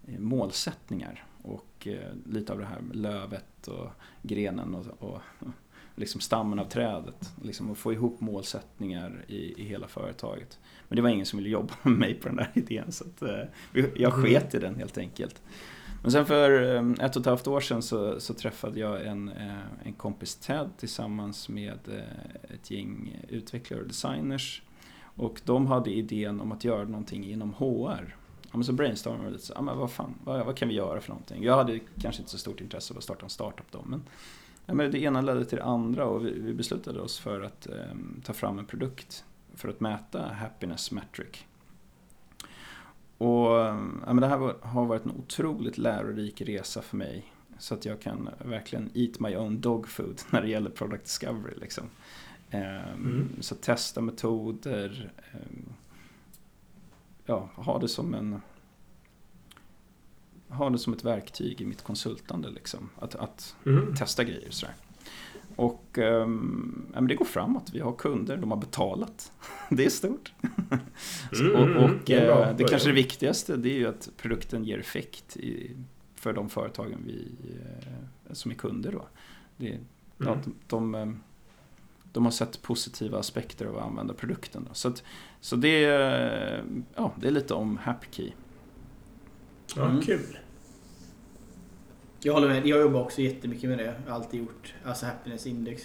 eh, målsättningar. Och eh, lite av det här med lövet och grenen och, och liksom stammen av trädet. Liksom att få ihop målsättningar i, i hela företaget. Men det var ingen som ville jobba med mig på den där idén så att, eh, jag sket i den helt enkelt. Men sen för eh, ett och ett halvt år sedan så, så träffade jag en, eh, en kompis Ted tillsammans med eh, ett gäng utvecklare och designers. Och de hade idén om att göra någonting inom HR. Ja, men så brainstormade vi lite, så, ja, men vad fan, vad, vad kan vi göra för någonting? Jag hade kanske inte så stort intresse av att starta en startup då, men, ja, men det ena ledde till det andra och vi, vi beslutade oss för att eh, ta fram en produkt för att mäta happiness metric. Och ja, men det här var, har varit en otroligt lärorik resa för mig. Så att jag kan verkligen eat my own dog food när det gäller product discovery. Liksom. Ehm, Mm. Så testa metoder. ehm, ja, ha det som en ha det som ett verktyg i mitt konsultande. Liksom. Att, att Mm. testa grejer. Sådär. Och um, ja, men det går framåt. Vi har kunder, de har betalat. det är stort. Mm, och och det är bra eh, det kanske det viktigaste det är ju att produkten ger effekt i, för de företagen vi, eh, som är kunder. Då. Det, ja, Mm. de, de, eh, de har sett positiva aspekter av att använda produkten. Då. Så, att, Så det är, ja, det är lite om HappKey. Ja, Mm. kul. Jag håller med. Jag jobbar också jättemycket med det. Jag har alltid gjort. Alltså happiness index.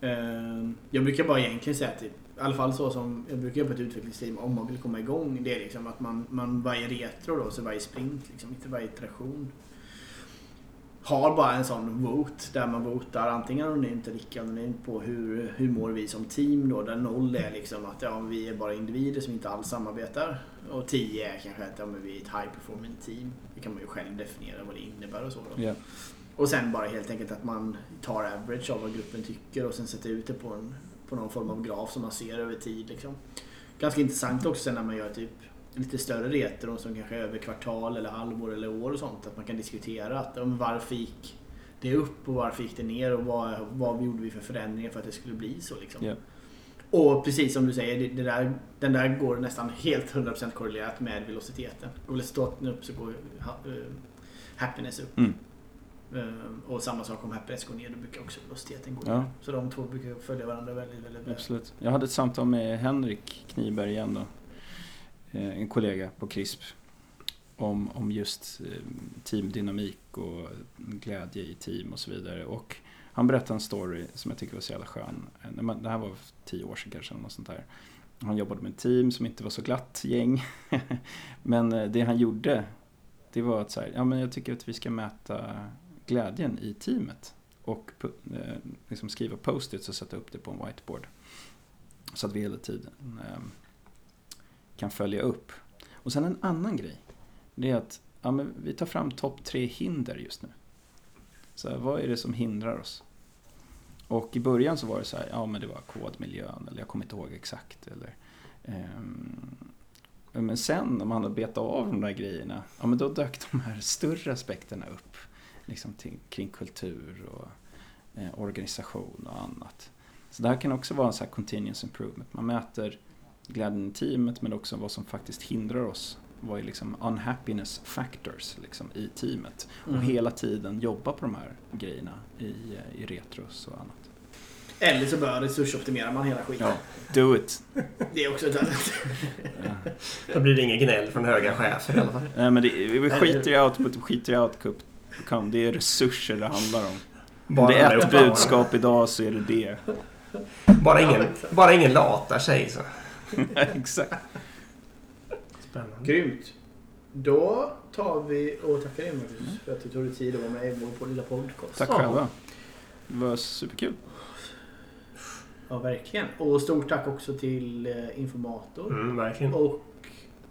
Ehm, Jag brukar bara egentligen säga att, i alla fall så som jag brukar göra på ett utvecklingsteam om man vill komma igång. Det är liksom att man, man varje retro då, så varje sprint, liksom, inte varje iteration. Har bara en sån vote där man votar antingen anonymt eller icke anonymt på hur, hur mår vi som team då. Där noll är liksom att ja, vi är bara individer som inte alls samarbetar. Och 10 är kanske att ja, men vi är ett high performing team. Det kan man ju själv definiera vad det innebär och så. Ja. Och sen bara helt enkelt att man tar average av vad gruppen tycker och sen sätter ut det på, en, på någon form av graf som man ser över tid. Liksom. Ganska intressant också sen när man gör typ lite större retro som kanske är över kvartal eller halvår eller år och sånt. Att man kan diskutera att, om varför gick det upp och varför gick det ner och vad, vad gjorde vi för förändringar för att det skulle bli så. Liksom. Ja. Och precis som du säger, det, det där, den där går nästan helt 100% korrelerat med velociteten. Går velociteten upp så går eh, happiness upp. Mm. Ehm, och samma sak om happiness går ner, då brukar också velociteten gå Ja. ner. Så de två brukar följa varandra väldigt, väldigt väl. Absolut. Jag hade ett samtal med Henrik Kniberg igen då. Eh, en kollega på CRISP. Om, om just eh, teamdynamik och glädje i team och så vidare. Och han berättade en story som jag tycker var så jävla skön. Eh, det här var för tio år sedan kanske. eller Något sånt där. Han jobbade med ett team som inte var så glatt gäng. men det han gjorde, det var att så här, ja men jag tycker att vi ska mäta glädjen i teamet. Och liksom skriva post-its och sätta upp det på en whiteboard. Så att vi hela tiden ehm, kan följa upp. Och sen en annan grej. Det är att ja, men vi tar fram topp tre hinder just nu. Så här, vad är det som hindrar oss? Och i början så var det så här, ja men det var kodmiljön eller jag kommer inte ihåg exakt. Eller, eh, men sen när man hade betat av de där grejerna, ja men då dök de här större aspekterna upp. Liksom till, kring kultur och eh, organisation och annat. Så det här kan också vara en sån här continuous improvement. Man mäter glädjen i teamet men också vad som faktiskt hindrar oss. Vad är liksom unhappiness factors liksom, i teamet. Mm. Och hela tiden jobba på de här grejerna i, i retros och annat. Eller så bör resursoptimera man hela skiten. Ja, do it! Det är också ett annat. Ja. Då blir det ingen gnäll från höga chefer i alla fall. Nej men det, vi skiter i output, vi skiter i output. Det är resurser det handlar om. Om Bara det är ett budskap idag så är det det. Bara ingen, bara ingen latar sig. Så. Exakt. Spännande. Grymt. Då tar vi och tackar dig Marcus för att du tog dig tid att vara med i vår lilla podcast. Tack själva. Det var superkul. Ja, verkligen. Och stort tack också till eh, Informator. Mm, verkligen. Och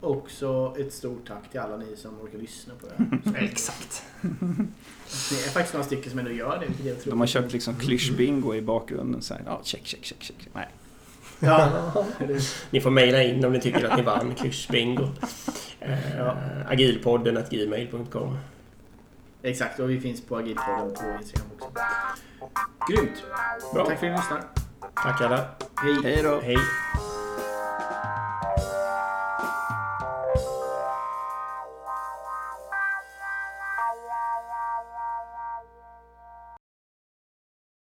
också ett stort tack till alla ni som orkar lyssna på det här. Exakt. Ni är faktiskt några stycken som ändå gör det. vilket jag tror- De har kört liksom klyschbingo i bakgrunden. Så här, ja, check, check, check, check. Nej. Ja. Ni får mejla in om ni tycker att ni vann klyschbingo. Eh, Ja. Agilpodden at gmail.com. Exakt, och vi finns på Agilpodden på Instagram också. Grymt! Bra. Tack för att ni lyssnar. Tack alla. Hej! Hej då! Hej.